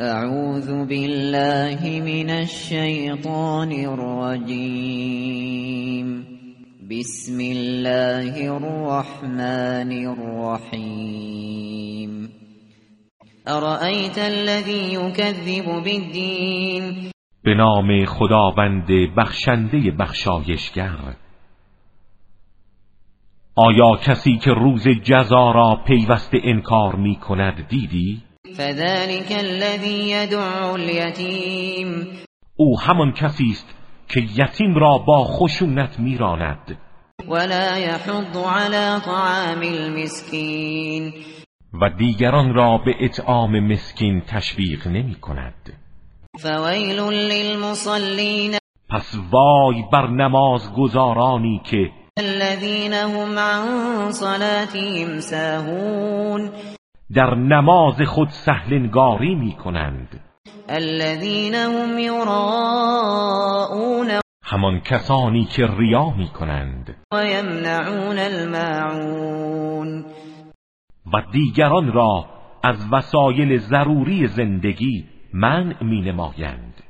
اعوذ بالله من الشیطان الرجیم بسم الله الرحمن الرحیم ارأیت الذی یکذب بالدین به نام خداوند بخشنده بخشایشگر. آیا کسی که روز جزا را پیوسته انکار می کند دیدی؟ فذلك الذي يدعو اليتیم او همان کسی است که یتیم را با خشونت میراند. ولا يحض على طعام المسكين. و دیگران را به اطعام مسکین تشویق نمی کند. فویل للمصلین پس وای بر نماز گزارانی که الذين هم عن صلاتهم ساهون. در نماز خود سهلنگاری می کنند الذين هم همان کسانی که ریا می کنند ويمنعون الماعون. و دیگران را از وسایل ضروری زندگی منع می نمایند